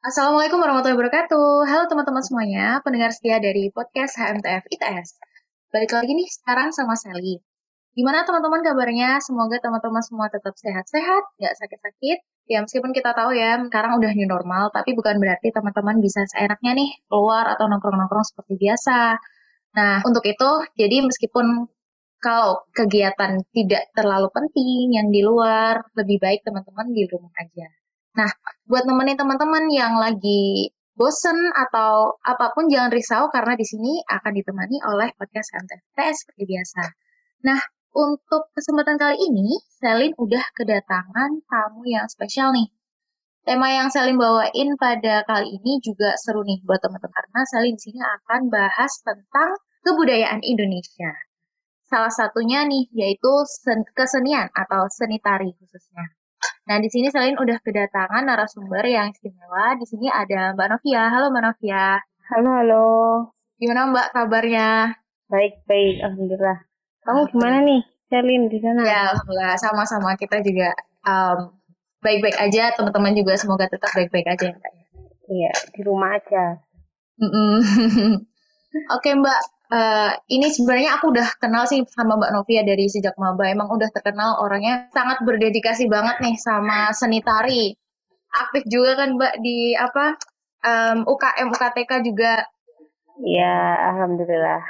Assalamualaikum warahmatullahi wabarakatuh. Halo teman-teman semuanya, pendengar setia dari podcast HMTF ITS. Balik lagi nih sekarang sama Sally. Gimana teman-teman kabarnya? Semoga teman-teman semua tetap sehat-sehat, nggak sakit-sakit. Ya meskipun kita tahu ya, sekarang udah new normal, tapi bukan berarti teman-teman bisa seenaknya nih keluar atau nongkrong-nongkrong seperti biasa. Nah, untuk itu, jadi meskipun kalau kegiatan tidak terlalu penting yang di luar, lebih baik teman-teman di rumah aja. Nah, buat nemenin teman-teman yang lagi bosen atau apa pun jangan risau karena di sini akan ditemani oleh podcast MTFTS seperti biasa. Nah, untuk kesempatan kali ini, Selin udah kedatangan tamu yang spesial nih. Tema yang Selin bawain pada kali ini juga seru nih buat teman-teman karena Selin di sini akan bahas tentang kebudayaan Indonesia. Salah satunya nih yaitu kesenian atau seni tari khususnya. Nah, di sini selain udah kedatangan narasumber yang istimewa. Di sini ada Mbak Novia. Halo Mbak Novia. Halo, halo. Gimana Mbak kabarnya? Baik, baik. Alhamdulillah. Kamu gimana nih, Selin di sana? Ya, alhamdulillah. Sama-sama kita juga um, baik-baik aja. Teman-teman juga semoga tetap baik-baik aja ya, Iya, di rumah aja. Oke Mbak, uh, ini sebenarnya aku udah kenal sih sama Mbak Novia dari sejak maba. Emang udah terkenal orangnya sangat berdedikasi banget nih sama seni tari. Aktif juga kan Mbak di apa um, UKM UKTK juga. Iya, alhamdulillah.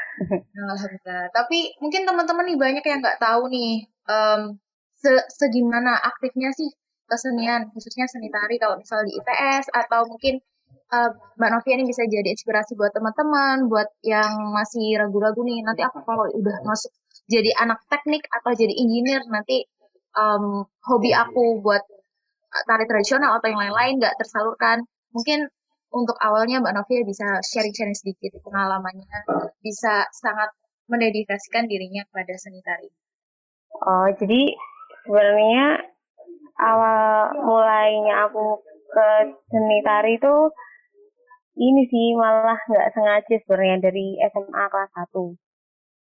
alhamdulillah. Tapi mungkin teman-teman nih banyak yang nggak tahu nih um, se segimana aktifnya sih kesenian khususnya seni tari kalau misal di ITS atau mungkin uh, Mbak Novia ini bisa jadi inspirasi buat teman-teman, buat yang masih ragu-ragu nih. Nanti aku kalau udah masuk jadi anak teknik atau jadi engineer, nanti um, hobi aku buat tari tradisional atau yang lain-lain nggak tersalurkan. Mungkin untuk awalnya Mbak Novia bisa sharing-sharing sedikit pengalamannya, bisa sangat mendedikasikan dirinya kepada seni tari. Oh, jadi sebenarnya awal mulainya aku ke seni tari itu ini sih malah nggak sengaja sebenarnya dari SMA kelas 1.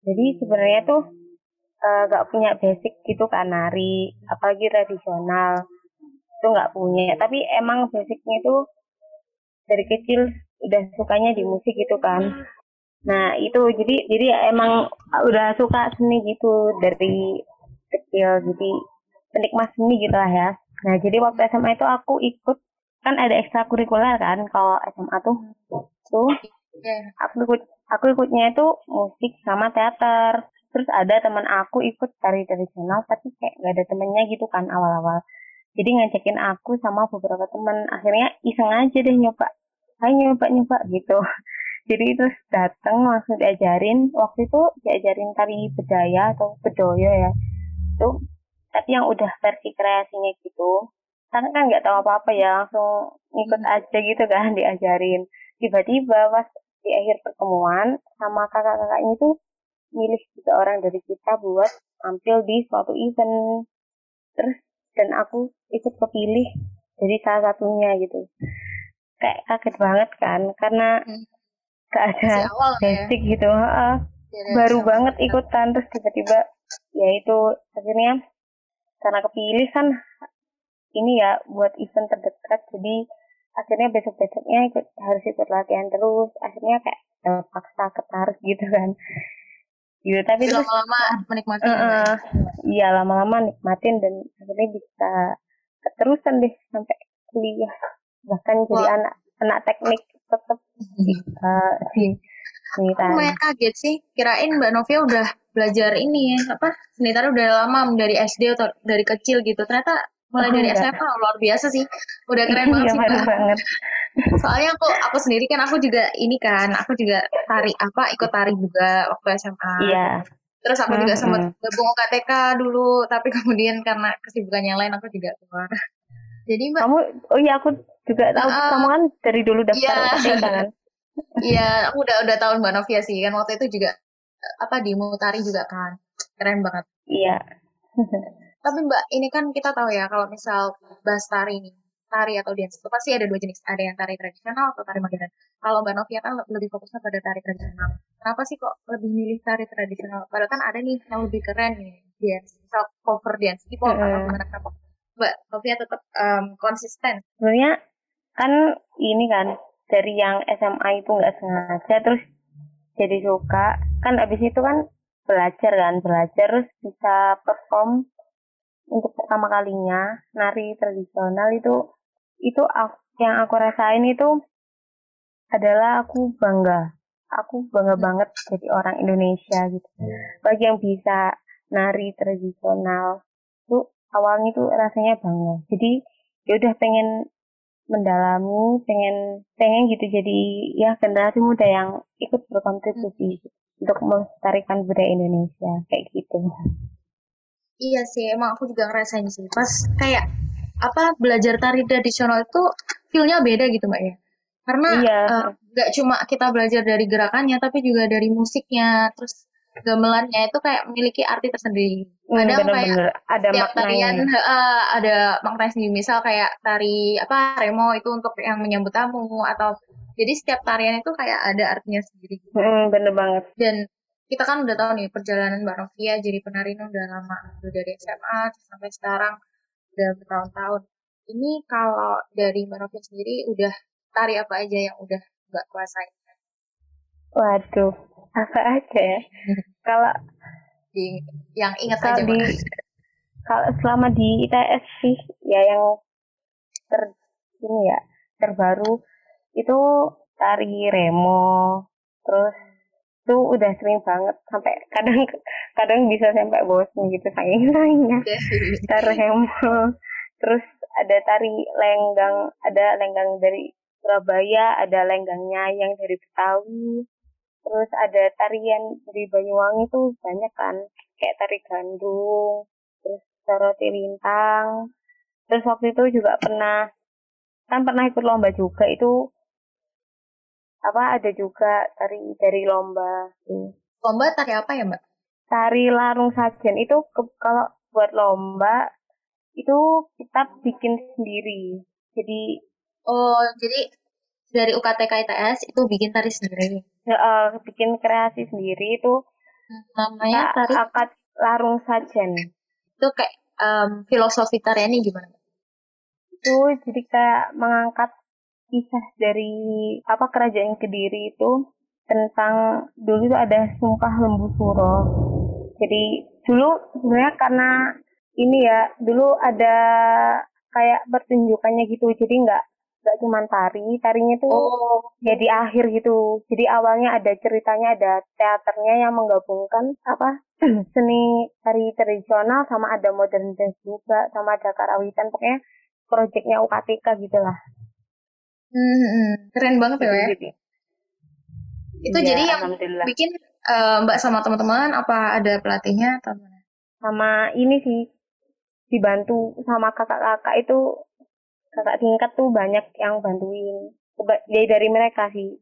Jadi sebenarnya tuh eh, nggak uh, punya basic gitu kan nari, apalagi tradisional itu nggak punya. Tapi emang basicnya itu dari kecil udah sukanya di musik gitu kan. Nah itu jadi jadi emang udah suka seni gitu dari kecil jadi penikmat seni gitu lah ya. Nah jadi waktu SMA itu aku ikut kan ada ekstrakurikuler kan kalau SMA tuh. Tuh aku ikut aku ikutnya itu musik sama teater. Terus ada teman aku ikut tari tradisional tapi kayak gak ada temennya gitu kan awal-awal. Jadi ngajakin aku sama beberapa teman akhirnya iseng aja deh nyoba. Ayo nyoba nyoba gitu. Jadi terus datang langsung diajarin. Waktu itu diajarin tari bedaya atau bedoyo ya. Tuh tapi yang udah versi kreasinya gitu karena kan nggak tahu apa-apa ya langsung ikut hmm. aja gitu kan diajarin tiba-tiba pas di akhir pertemuan sama kakak-kakaknya tuh milih tiga orang dari kita buat tampil di suatu event terus dan aku ikut kepilih jadi salah satunya gitu kayak kaget banget kan karena hmm. gak ada awal, ya. basic ya? gitu uh, baru banget ikutan terus tiba-tiba ya itu akhirnya karena kepilih kan ini ya buat event terdekat. Jadi akhirnya besok besoknya ikut harus ikut latihan terus. Akhirnya kayak terpaksa ketarik gitu kan. Gitu tapi lama-lama menikmati uh, iya lama-lama nikmatin dan akhirnya bisa keterusan deh sampai kuliah. Bahkan Wah. jadi anak anak teknik tetap bisa sih lumayan kaget sih. Kirain mbak Novia udah belajar ini ya apa seni tari udah lama dari SD atau dari kecil gitu. Ternyata mulai dari SMA luar biasa sih. Udah keren banget sih keren banget. Soalnya aku aku sendiri kan aku juga ini kan aku juga tari apa ikut tari juga waktu SMA iya. Terus aku juga sempat gabung KTK dulu tapi kemudian karena kesibukannya lain aku juga keluar. Jadi mbak kamu oh iya aku juga tahu uh, kamu kan dari dulu daftar iya. Kan? Iya aku udah udah tahun mbak Novia sih kan waktu itu juga apa di Mutari juga kan. Keren banget. Iya Tapi Mbak, ini kan kita tahu ya kalau misal bahas tari nih, tari atau dance itu pasti ada dua jenis, ada yang tari tradisional atau tari modern. Kalau Mbak Novia kan lebih fokusnya pada tari tradisional. Kenapa sih kok lebih milih tari tradisional? Padahal kan ada nih yang lebih keren nih, dance, misal cover dance, hip hop atau mana? Mbak Novia tetap um, konsisten. Sebenarnya kan ini kan dari yang SMA itu nggak sengaja terus jadi suka kan abis itu kan belajar kan belajar terus bisa perform untuk pertama kalinya nari tradisional itu itu yang aku rasain itu adalah aku bangga. Aku bangga banget jadi orang Indonesia gitu. Bagi yang bisa nari tradisional tuh awalnya tuh rasanya bangga. Jadi ya udah pengen mendalami pengen pengen gitu jadi ya generasi muda yang ikut berkontribusi untuk melestarikan budaya Indonesia kayak gitu iya sih emang aku juga ngerasain sih pas kayak apa belajar tari tradisional itu feelnya beda gitu mbak ya karena iya. uh, gak cuma kita belajar dari gerakannya tapi juga dari musiknya terus gamelannya itu kayak memiliki arti tersendiri. Hmm, Kadang bener, kayak ada tiap tarian uh, ada maknanya sendiri. Misal kayak tari apa remo itu untuk yang menyambut tamu atau jadi setiap tarian itu kayak ada artinya sendiri. Hmm, bener banget. Dan kita kan udah tahu nih perjalanan Mbak Novia jadi penari ini udah lama, udah dari SMA sampai sekarang udah bertahun-tahun. Ini kalau dari Mbak Novia sendiri udah tari apa aja yang udah Mbak kuasain? Waduh, apa aja ya? kalau di yang ingat aja di, kalau selama di ITS sih ya yang ter ini ya terbaru itu tari remo terus itu udah sering banget. Sampai kadang kadang bisa sampai bosan gitu saking lainnya tari remo terus ada tari lenggang ada lenggang dari Surabaya ada lenggangnya yang dari Betawi. Terus ada tarian dari Banyuwangi tuh banyak kan kayak tari gandung terus soroti lintang terus waktu itu juga pernah kan pernah ikut lomba juga itu apa ada juga tari dari lomba. Lomba tari apa ya mbak? Tari larung sajen. Itu ke, kalau buat lomba itu kita bikin sendiri. Jadi Oh, jadi dari UKTK ITS itu bikin tari sendiri? Ya, uh, bikin kreasi sendiri. Itu namanya tari? akad larung sajen. Itu kayak um, filosofi tariannya gimana? Itu jadi kayak mengangkat kisah dari apa kerajaan Kediri itu tentang dulu itu ada sumpah lembu suro. Jadi dulu sebenarnya karena ini ya dulu ada kayak pertunjukannya gitu jadi nggak gak cuma tari, tarinya tuh oh. ya di akhir gitu. Jadi awalnya ada ceritanya, ada teaternya yang menggabungkan apa seni tari tradisional sama ada modern dance juga, sama ada karawitan. Pokoknya proyeknya UKTK gitu lah. Hmm, keren banget ya, ya. Itu ya, jadi yang bikin uh, Mbak sama teman-teman apa ada pelatihnya atau mana? Sama ini sih dibantu sama kakak-kakak itu kakak tingkat tuh banyak yang bantuin jadi dari mereka sih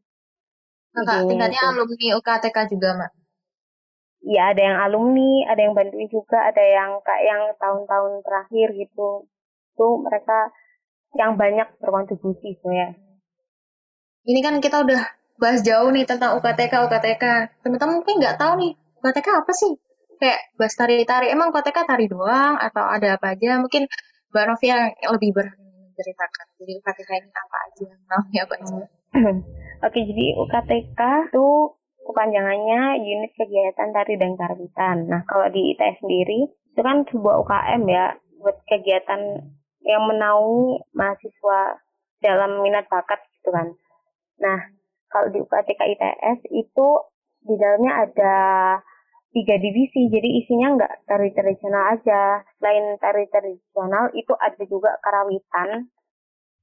kakak tingkatnya itu. alumni UKTK juga mak Iya ada yang alumni, ada yang bantuin juga, ada yang kayak yang tahun-tahun terakhir gitu. Tuh mereka yang banyak berkontribusi ya. Ini kan kita udah bahas jauh nih tentang UKTK, UKTK. Teman-teman mungkin nggak tahu nih, UKTK apa sih? Kayak bahas tari-tari, emang UKTK tari doang atau ada apa aja? Mungkin Mbak Novia yang lebih ber ceritakan. Jadi UKTK ini apa aja? Namanya apa aja? Oke, jadi UKTK itu kepanjangannya unit kegiatan tari dan karawitan. Nah, kalau di ITS sendiri itu kan sebuah UKM ya buat kegiatan yang menaungi mahasiswa dalam minat bakat gitu kan. Nah, kalau di UKTK ITS itu di dalamnya ada tiga divisi, jadi isinya nggak tari tradisional aja. Selain tari itu ada juga karawitan,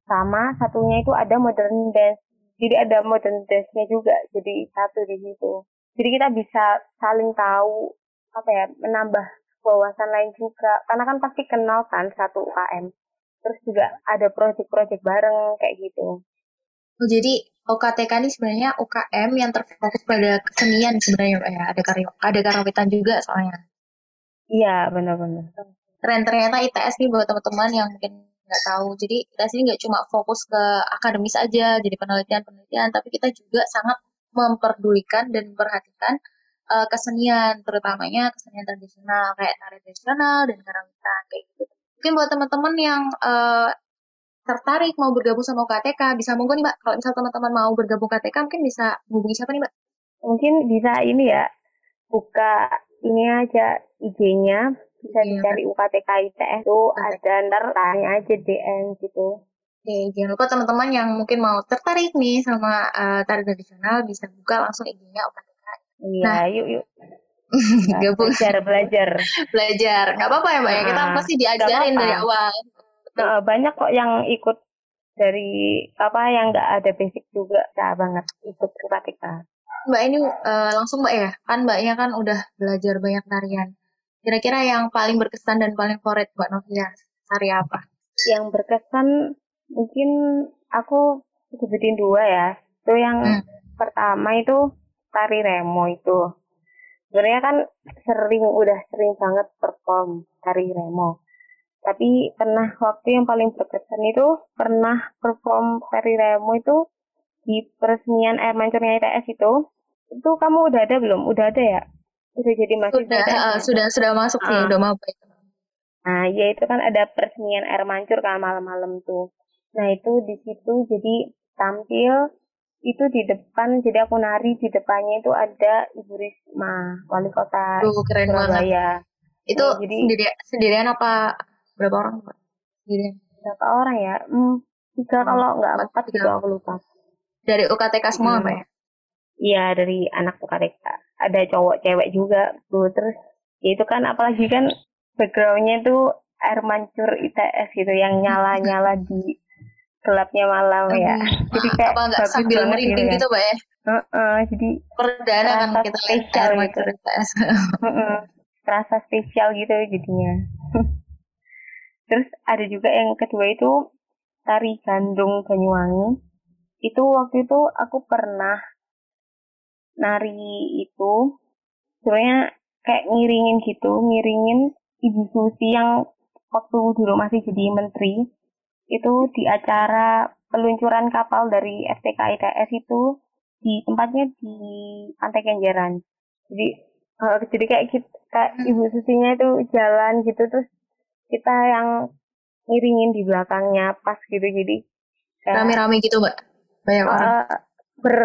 sama satunya itu ada modern dance. Jadi ada modern dance-nya juga, jadi satu di situ. Jadi kita bisa saling tahu, apa ya, menambah wawasan lain juga. Karena kan pasti kenal kan satu UKM. Terus juga ada proyek-proyek bareng kayak gitu. Oh, jadi OKTK ini sebenarnya UKM yang terfokus pada kesenian sebenarnya ya. Ada karya, ada karawitan juga soalnya. Iya, benar-benar. Keren ternyata ITS nih buat teman-teman yang mungkin nggak tahu. Jadi ITS ini nggak cuma fokus ke akademis aja, jadi penelitian-penelitian, tapi kita juga sangat memperdulikan dan memperhatikan uh, kesenian, terutamanya kesenian tradisional kayak tari tradisional dan karawitan kayak gitu. Mungkin buat teman-teman yang uh, tertarik mau bergabung sama UKTK, bisa monggo nih Mbak. Kalau misal teman-teman mau bergabung UKTK, mungkin bisa hubungi siapa nih Mbak? Mungkin bisa ini ya, buka ini aja IG-nya, bisa iya, dicari UKTK ITS itu ada ntar tanya aja DM gitu. Oke, jangan lupa teman-teman yang mungkin mau tertarik nih sama uh, tari tradisional bisa buka langsung IG-nya UKTK. Iya, nah, yuk yuk. Gabung. Belajar, belajar. belajar. Nggak apa-apa ya Mbak ya, kita nah, pasti diajarin dari awal. Nah, banyak kok yang ikut dari apa yang nggak ada basic juga, nah banget ikut UKTK. Mbak ini uh, langsung Mbak ya, kan Mbaknya kan udah belajar banyak tarian. Kira-kira yang paling berkesan dan paling favorit Mbak Novia, tari apa? Yang berkesan mungkin aku sebutin dua ya. Itu yang hmm. pertama itu tari remo itu. Sebenarnya kan sering, udah sering banget perform tari remo. Tapi pernah waktu yang paling berkesan itu pernah perform tari remo itu di peresmian air mancurnya ITS itu. Itu kamu udah ada belum? Udah ada ya? udah jadi masih sudah uh, sudah sudah masuk sih uh. udah mau nah ya itu kan ada peresmian air mancur kan malam-malam tuh nah itu di situ jadi tampil itu di depan jadi aku nari di depannya itu ada Ibu Risma wali kota Tuh, keren Surabaya itu nah, jadi sendiri, sendirian apa berapa orang sendirian berapa orang ya? Hmm, tiga oh, kalau nggak empat gitu aku lupa dari UKTK semua hmm. apa ya? Iya dari anak UKTK ada cowok cewek juga tuh terus ya itu kan apalagi kan backgroundnya tuh air mancur ITS gitu yang nyala nyala di gelapnya malam ya. Jadi kayak apa enggak sambil merinding gitu, gitu mbak ya? Uh, uh, jadi perdana kan kita lihat air mancur gitu. ITS uh, uh, rasa spesial gitu jadinya terus ada juga yang kedua itu tari gandung Banyuwangi itu waktu itu aku pernah nari itu sebenarnya kayak ngiringin gitu, ngiringin Ibu Susi yang waktu dulu masih jadi menteri itu di acara peluncuran kapal dari FTK ITS itu di tempatnya di Pantai Kenjeran. Jadi uh, jadi kayak kita kayak hmm. Ibu Susinya itu jalan gitu terus kita yang ngiringin di belakangnya pas gitu. Jadi rame-rame gitu mbak? Banyak uh, orang ber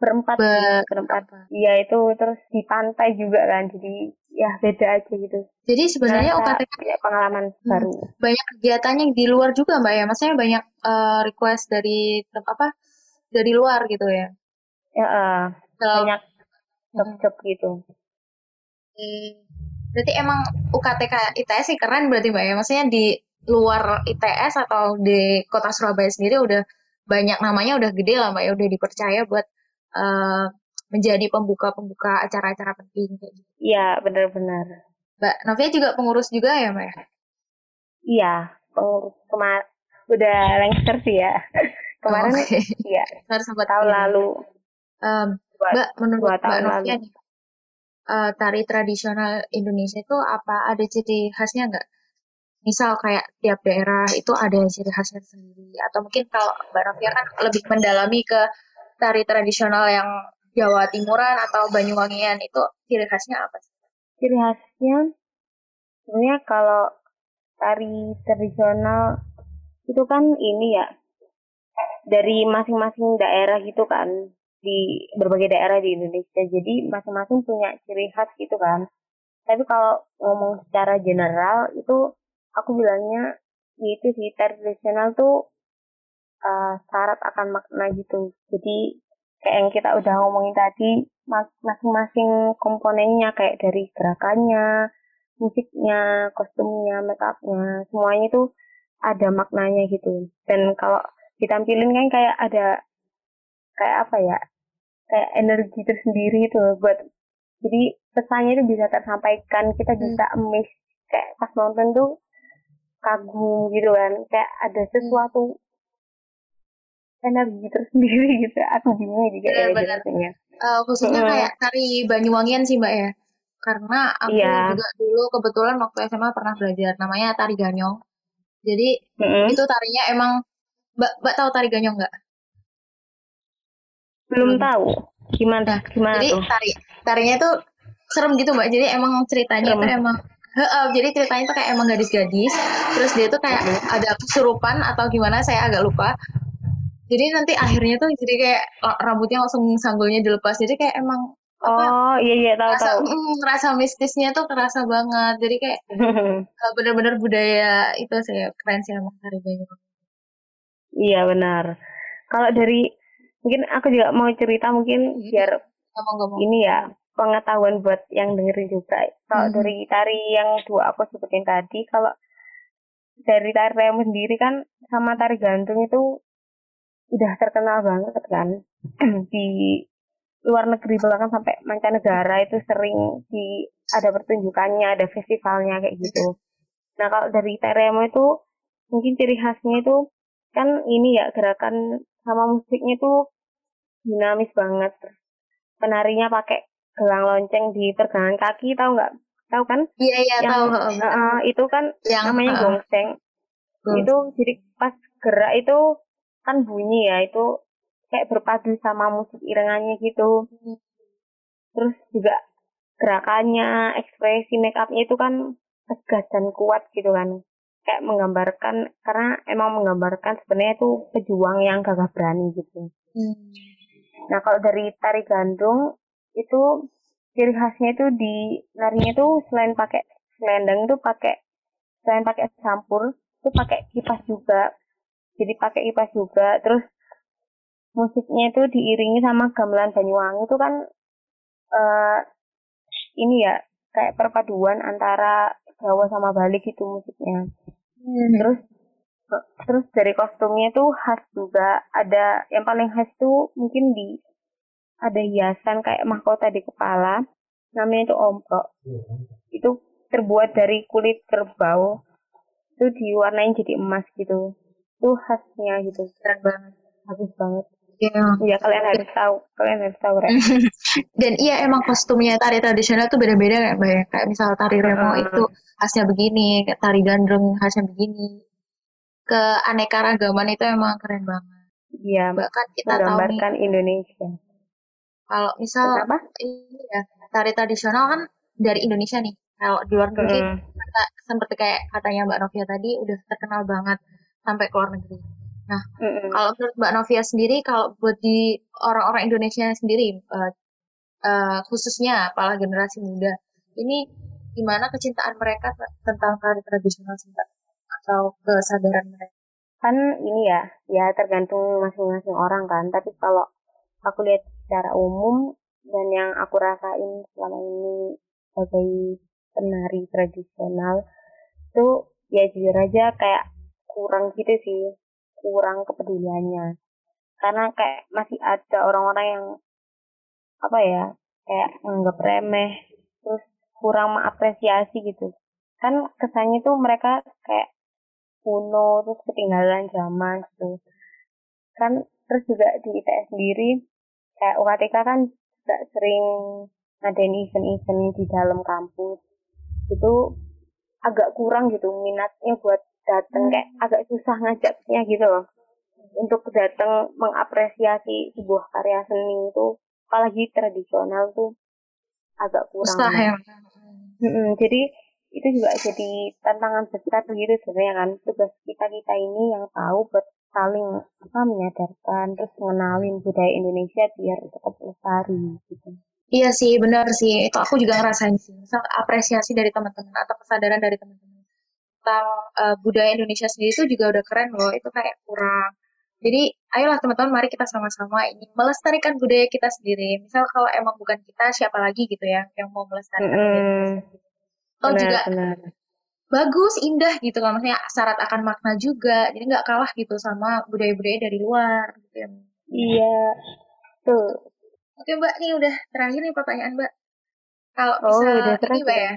berempat Ber, berempat. iya itu terus di pantai juga kan. Jadi ya beda aja gitu. Jadi sebenarnya UKTK ya, pengalaman hmm, baru. banyak kegiatannya di luar juga mbak ya? Maksudnya banyak uh, request dari apa? Dari luar gitu ya? Ya uh, banyak job-job gitu. Hmm. Berarti emang UKTK ITS sih keren berarti mbak ya maksudnya di luar ITS atau di kota Surabaya sendiri udah banyak namanya udah gede lah mbak ya udah dipercaya buat uh, menjadi pembuka-pembuka acara-acara penting kayak gitu. Iya benar-benar. Mbak Novia juga pengurus juga ya mbak? Ya? Iya pengurus kemar udah lengser sih ya kemarin oh, okay. iya sempat tahun lalu. Um, mbak menurut mbak Novia nih uh, tari tradisional Indonesia itu apa ada ciri khasnya nggak? misal kayak tiap daerah itu ada ciri khasnya sendiri atau mungkin kalau Mbak Novia kan lebih mendalami ke tari tradisional yang Jawa Timuran atau Banyuwangian itu ciri khasnya apa sih? Ciri khasnya sebenarnya kalau tari tradisional itu kan ini ya dari masing-masing daerah gitu kan di berbagai daerah di Indonesia. Jadi masing-masing punya ciri khas gitu kan. Tapi kalau ngomong secara general itu aku bilangnya itu sih tradisional tuh uh, syarat akan makna gitu. Jadi kayak yang kita udah ngomongin tadi masing-masing komponennya kayak dari gerakannya musiknya kostumnya make upnya semuanya tuh ada maknanya gitu. Dan kalau ditampilin kan kayak ada kayak apa ya kayak energi tersendiri itu buat jadi pesannya itu bisa tersampaikan kita bisa emis kayak pas nonton tuh kagum gitu kan kayak ada hmm. sesuatu energi tersendiri gitu aku bingung juga ya jelasnya uh, khususnya uh, kayak tari Banyuwangian sih mbak ya. Karena aku iya. juga dulu kebetulan waktu SMA pernah belajar namanya tari ganyong. Jadi uh itu tarinya emang mbak mbak tahu tari ganyong nggak belum hmm. tahu gimana nah, gimana jadi tuh? tari tarinya tuh serem gitu mbak jadi emang ceritanya serem. itu emang Uh, jadi ceritanya tuh kayak emang gadis-gadis, terus dia tuh kayak ada kesurupan atau gimana saya agak lupa. Jadi nanti akhirnya tuh jadi kayak rambutnya langsung sanggulnya dilepas. Jadi kayak emang oh iya iya tahu rasa, tahu. Mm, rasa mistisnya tuh kerasa banget. Jadi kayak bener-bener budaya itu sih keren sih emang tari. Iya benar. Kalau dari mungkin aku juga mau cerita mungkin hmm. biar ngomong, ngomong. ini ya pengetahuan buat yang dengerin juga. Kalau hmm. dari tari yang dua aku sebutin tadi, kalau dari tari remo sendiri kan sama tari gantung itu udah terkenal banget kan di luar negeri bahkan sampai mancanegara itu sering di ada pertunjukannya, ada festivalnya kayak gitu. Nah kalau dari tari remo itu mungkin ciri khasnya itu kan ini ya gerakan sama musiknya itu dinamis banget. Penarinya pakai gelang lonceng di pergelangan kaki tahu nggak tahu kan iya iya tahu uh, uh, itu kan yang namanya uh, gongseng uh. itu jadi pas gerak itu kan bunyi ya itu kayak berpadu sama musik iringannya gitu hmm. terus juga gerakannya ekspresi make upnya itu kan tegas dan kuat gitu kan kayak menggambarkan karena emang menggambarkan sebenarnya itu pejuang yang gagah berani gitu. Hmm. nah kalau dari tari gandung itu ciri khasnya itu di narinya itu selain pakai selendang itu pakai selain pakai campur itu pakai kipas juga. Jadi pakai kipas juga terus musiknya itu diiringi sama gamelan Banyuwangi itu kan uh, ini ya kayak perpaduan antara Jawa sama Bali gitu musiknya hmm. terus terus dari kostumnya itu khas juga. Ada yang paling khas tuh mungkin di ada hiasan kayak mahkota di kepala. Namanya itu omprok itu terbuat dari kulit kerbau. Itu diwarnain jadi emas gitu. Itu khasnya gitu. Keren banget. Bagus banget Iya, ya, kalian harus tahu, kalian harus tahu kan. Dan iya emang kostumnya tari tradisional tuh beda-beda kayak banyak kayak misal tari remo uh. itu khasnya begini, kayak tari gandrung khasnya begini. Keanekaragaman itu emang keren banget. Iya, bahkan kita tahu nih, Indonesia. Kalau misal Kenapa? ini ya tari tradisional kan dari Indonesia nih. Kalau di luar negeri mm. kata, seperti kayak katanya Mbak Novia tadi udah terkenal banget sampai ke luar negeri. Nah, mm kalau menurut Mbak Novia sendiri, kalau buat di orang-orang Indonesia sendiri, uh, uh, khususnya para generasi muda, ini gimana kecintaan mereka tentang tari tradisional atau kesadaran mereka? Kan ini ya, ya tergantung masing-masing orang kan. Tapi kalau aku lihat secara umum dan yang aku rasain selama ini sebagai penari tradisional itu ya jujur aja kayak kurang gitu sih kurang kepeduliannya. Karena kayak masih ada orang-orang yang apa ya kayak menganggap remeh terus kurang mengapresiasi gitu. Kan kesannya tuh mereka kayak kuno terus ketinggalan zaman gitu. Kan terus juga di ITS sendiri kayak UKTK kan juga sering ngadain event-event di dalam kampus. Itu agak kurang gitu minatnya buat datang kayak agak susah ngajaknya gitu loh untuk datang mengapresiasi sebuah karya seni itu apalagi tradisional tuh agak kurang susah ya hmm, jadi itu juga jadi tantangan besar begitu sebenarnya kan tugas kita kita ini yang tahu buat saling apa menyadarkan terus mengenalin budaya Indonesia biar tetap lestari gitu. Iya sih, benar sih. Itu aku juga ngerasain sih. Misal apresiasi dari teman-teman atau kesadaran dari teman-teman tentang uh, budaya Indonesia sendiri itu juga udah keren loh. Itu kayak kurang. Jadi, ayolah teman-teman, mari kita sama-sama ini melestarikan budaya kita sendiri. Misal kalau emang bukan kita, siapa lagi gitu ya yang mau melestarikan mm -hmm. Atau juga benar bagus, indah gitu kan. Maksudnya syarat akan makna juga. Jadi nggak kalah gitu sama budaya-budaya dari luar gitu ya. Iya. Tuh. Oke Mbak, nih udah terakhir nih pertanyaan Mbak. Kalau oh, bisa udah ini Mbak ya.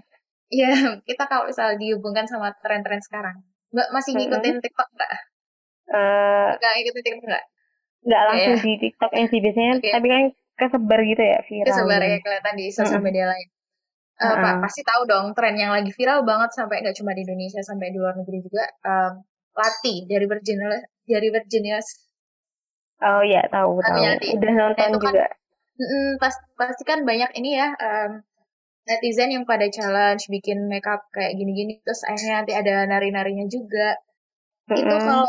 Iya, kita kalau misal dihubungkan sama tren-tren sekarang. Mbak masih ngikutin mm-hmm. TikTok nggak? Uh, nggak ngikutin TikTok nggak? Nggak langsung ya. di TikTok yang sih biasanya, okay. tapi kan kesebar gitu ya viral. Kesebar ya kelihatan di sosial media lain. Uh, Pak pasti tahu dong tren yang lagi viral banget sampai nggak cuma di Indonesia sampai di luar negeri juga um, Lati dari Virginia dari Virginia Oh ya tahu tahu. Udah nonton kan, juga. Mm, pas, pasti kan banyak ini ya um, netizen yang pada challenge bikin makeup kayak gini-gini terus akhirnya nanti ada nari-narinya juga mm -hmm. itu kalau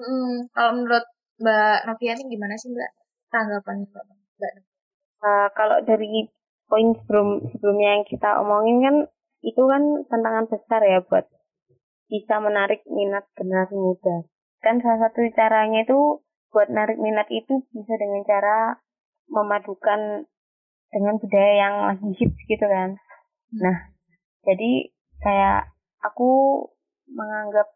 hmm, kalau menurut Mbak Novia ini gimana sih Mbak tanggapan Mbak? Mbak? Uh, kalau dari poin sebelum sebelumnya yang kita omongin kan itu kan tantangan besar ya buat bisa menarik minat generasi muda. Kan salah satu caranya itu buat narik minat itu bisa dengan cara memadukan dengan budaya yang lagi hits gitu kan. Nah, jadi kayak aku menganggap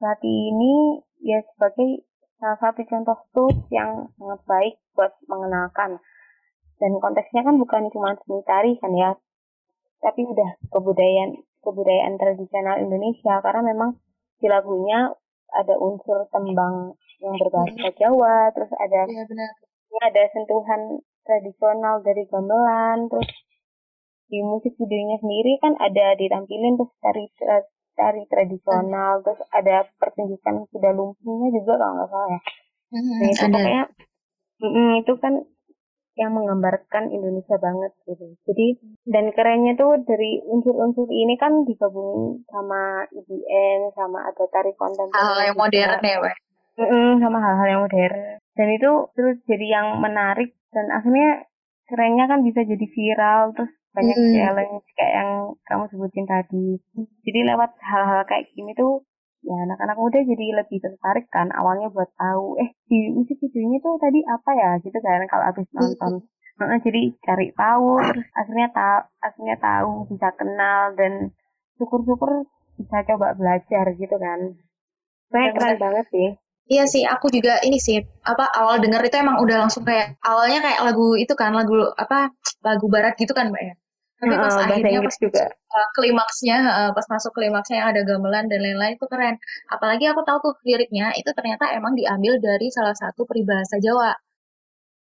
saat ini ya sebagai salah satu contoh tools yang sangat baik buat mengenalkan. Dan konteksnya kan bukan cuma seni tari kan ya, tapi udah kebudayaan kebudayaan tradisional Indonesia karena memang di lagunya ada unsur tembang yang berbahasa Jawa, terus ada ya, benar. ada sentuhan tradisional dari gamelan, terus di musik videonya sendiri kan ada ditampilin terus tari tari tradisional, hmm. terus ada pertunjukan kuda lumpingnya juga kalau nggak salah ya. Hmm, nah, itu ada. pokoknya mm, itu kan yang menggambarkan Indonesia banget gitu. Jadi dan kerennya tuh dari unsur-unsur ini kan digabung sama IBM, sama ada tari konten. Hal yang modern ya, Pak. Mm sama hal-hal yang modern. Dan itu terus jadi yang menarik dan akhirnya kerennya kan bisa jadi viral terus banyak hmm. challenge kayak yang kamu sebutin tadi. Jadi lewat hal-hal kayak gini tuh ya anak-anak muda jadi lebih tertarik kan awalnya buat tahu eh di musik videonya tuh tadi apa ya gitu kan kalau habis nonton. Nah, jadi cari tahu terus akhirnya tahu akhirnya tahu bisa kenal dan syukur-syukur bisa coba belajar gitu kan. Saya keren banget sih. Iya sih, aku juga ini sih apa awal denger itu emang udah langsung kayak awalnya kayak lagu itu kan lagu apa lagu barat gitu kan mbak ya. Tapi pas uh, akhirnya pas juga uh, klimaksnya, uh, pas masuk klimaksnya yang ada gamelan dan lain-lain itu keren. Apalagi aku tahu tuh liriknya itu ternyata emang diambil dari salah satu peribahasa Jawa.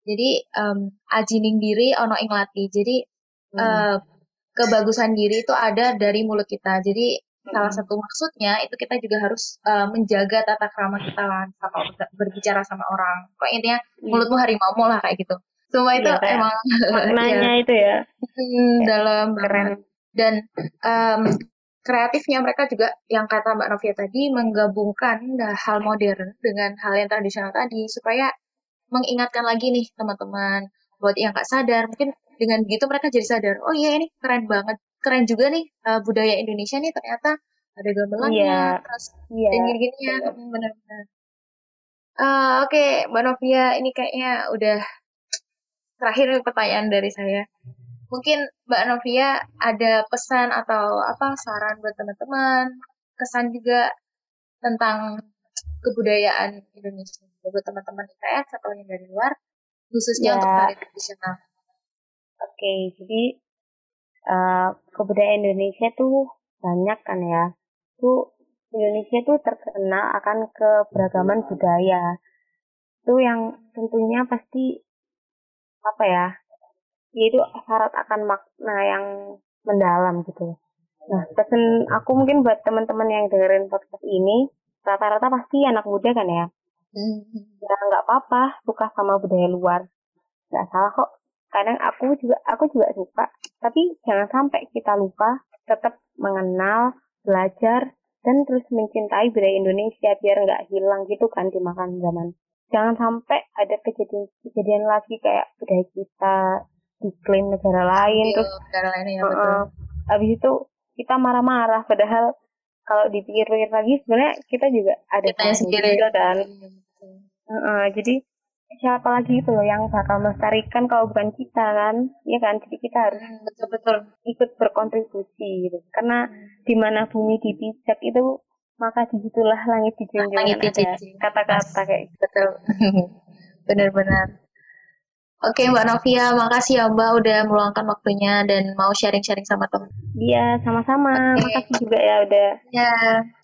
Jadi um, ajining diri ono ing lati. Jadi hmm. uh, kebagusan diri itu ada dari mulut kita. Jadi. Salah satu maksudnya itu kita juga harus uh, menjaga tata krama kita lah sama berbicara sama orang. Kok intinya hmm. mulutmu harimau lah kayak gitu. Semua itu ya, emang maknanya ya. itu ya hmm, dalam keren dan um, kreatifnya mereka juga yang kata Mbak Novia tadi menggabungkan hal modern dengan hal yang tradisional tadi supaya mengingatkan lagi nih teman-teman buat yang nggak sadar mungkin dengan gitu mereka jadi sadar oh iya ini keren banget keren juga nih uh, budaya Indonesia nih ternyata ada gamelannya yeah. terus yeah. dan gini-gini ya benar-benar uh, oke okay, Mbak Novia ini kayaknya udah terakhir pertanyaan dari saya. Mungkin Mbak Novia ada pesan atau apa saran buat teman-teman, kesan juga tentang kebudayaan Indonesia buat teman-teman IPS atau yang dari luar, khususnya ya. untuk tari tradisional. Oke, okay, jadi uh, kebudayaan Indonesia tuh banyak kan ya. Tuh Indonesia tuh terkenal akan keberagaman budaya. Itu yang tentunya pasti apa ya itu syarat akan makna yang mendalam gitu nah pesan aku mungkin buat teman-teman yang dengerin podcast ini rata-rata pasti anak muda kan ya hmm. ya nggak apa-apa suka sama budaya luar nggak salah kok kadang aku juga aku juga suka tapi jangan sampai kita lupa tetap mengenal belajar dan terus mencintai budaya Indonesia biar nggak hilang gitu kan di makan zaman. Jangan sampai ada kejadian-kejadian lagi kayak budaya kita diklaim negara lain Ambil terus negara lain ya, betul. Uh, habis itu kita marah-marah padahal kalau dipikir-pikir lagi sebenarnya kita juga ada kita sendiri. juga kan. Uh, uh, jadi siapa lagi itu loh yang bakal melestarikan kalau bukan kita kan? Ya kan? Jadi kita harus betul-betul ikut berkontribusi gitu. Karena hmm. di mana bumi dipijak itu maka di situlah langit dijunjung langit dijunjung. kata-kata kayak gitu. betul. Benar-benar. Oke mbak Novia makasih ya mbak udah meluangkan waktunya dan mau sharing-sharing sama teman iya sama-sama. Okay. makasih juga ya udah ya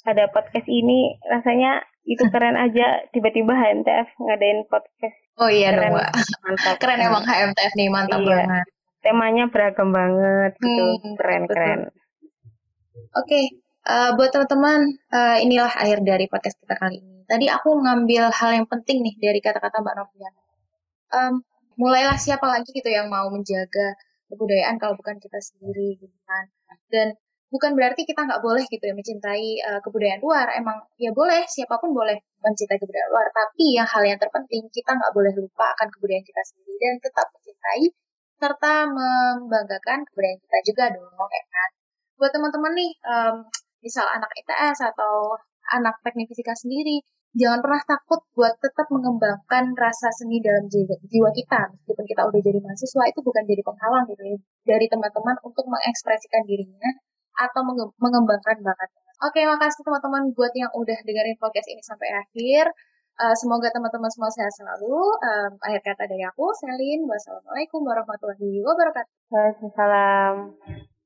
ada podcast ini. Rasanya itu keren aja tiba-tiba HMTF ngadain podcast oh iya keren, dong mantap keren emang HMTF nih mantap iya. banget temanya beragam banget gitu hmm, keren betul. keren oke okay. Uh, buat teman-teman, uh, inilah akhir dari podcast kita kali ini. Tadi aku ngambil hal yang penting nih dari kata-kata Mbak Novia. Um, mulailah siapa lagi gitu yang mau menjaga kebudayaan kalau bukan kita sendiri gitu kan. Dan bukan berarti kita nggak boleh gitu ya mencintai uh, kebudayaan luar. Emang ya boleh, siapa pun boleh mencintai kebudayaan luar. Tapi yang hal yang terpenting kita nggak boleh lupa akan kebudayaan kita sendiri dan tetap mencintai serta membanggakan kebudayaan kita juga dong, ya kan. Buat teman-teman nih, um, misal anak ITS atau anak teknik fisika sendiri, jangan pernah takut buat tetap mengembangkan rasa seni dalam jiwa, kita. Meskipun kita udah jadi mahasiswa, itu bukan jadi penghalang gitu ya, dari teman-teman untuk mengekspresikan dirinya atau mengembangkan bakatnya. Oke, makasih teman-teman buat yang udah dengerin podcast ini sampai akhir. Uh, semoga teman-teman semua sehat selalu. Um, akhir kata dari aku, Selin. Wassalamualaikum warahmatullahi wabarakatuh. Waalaikumsalam.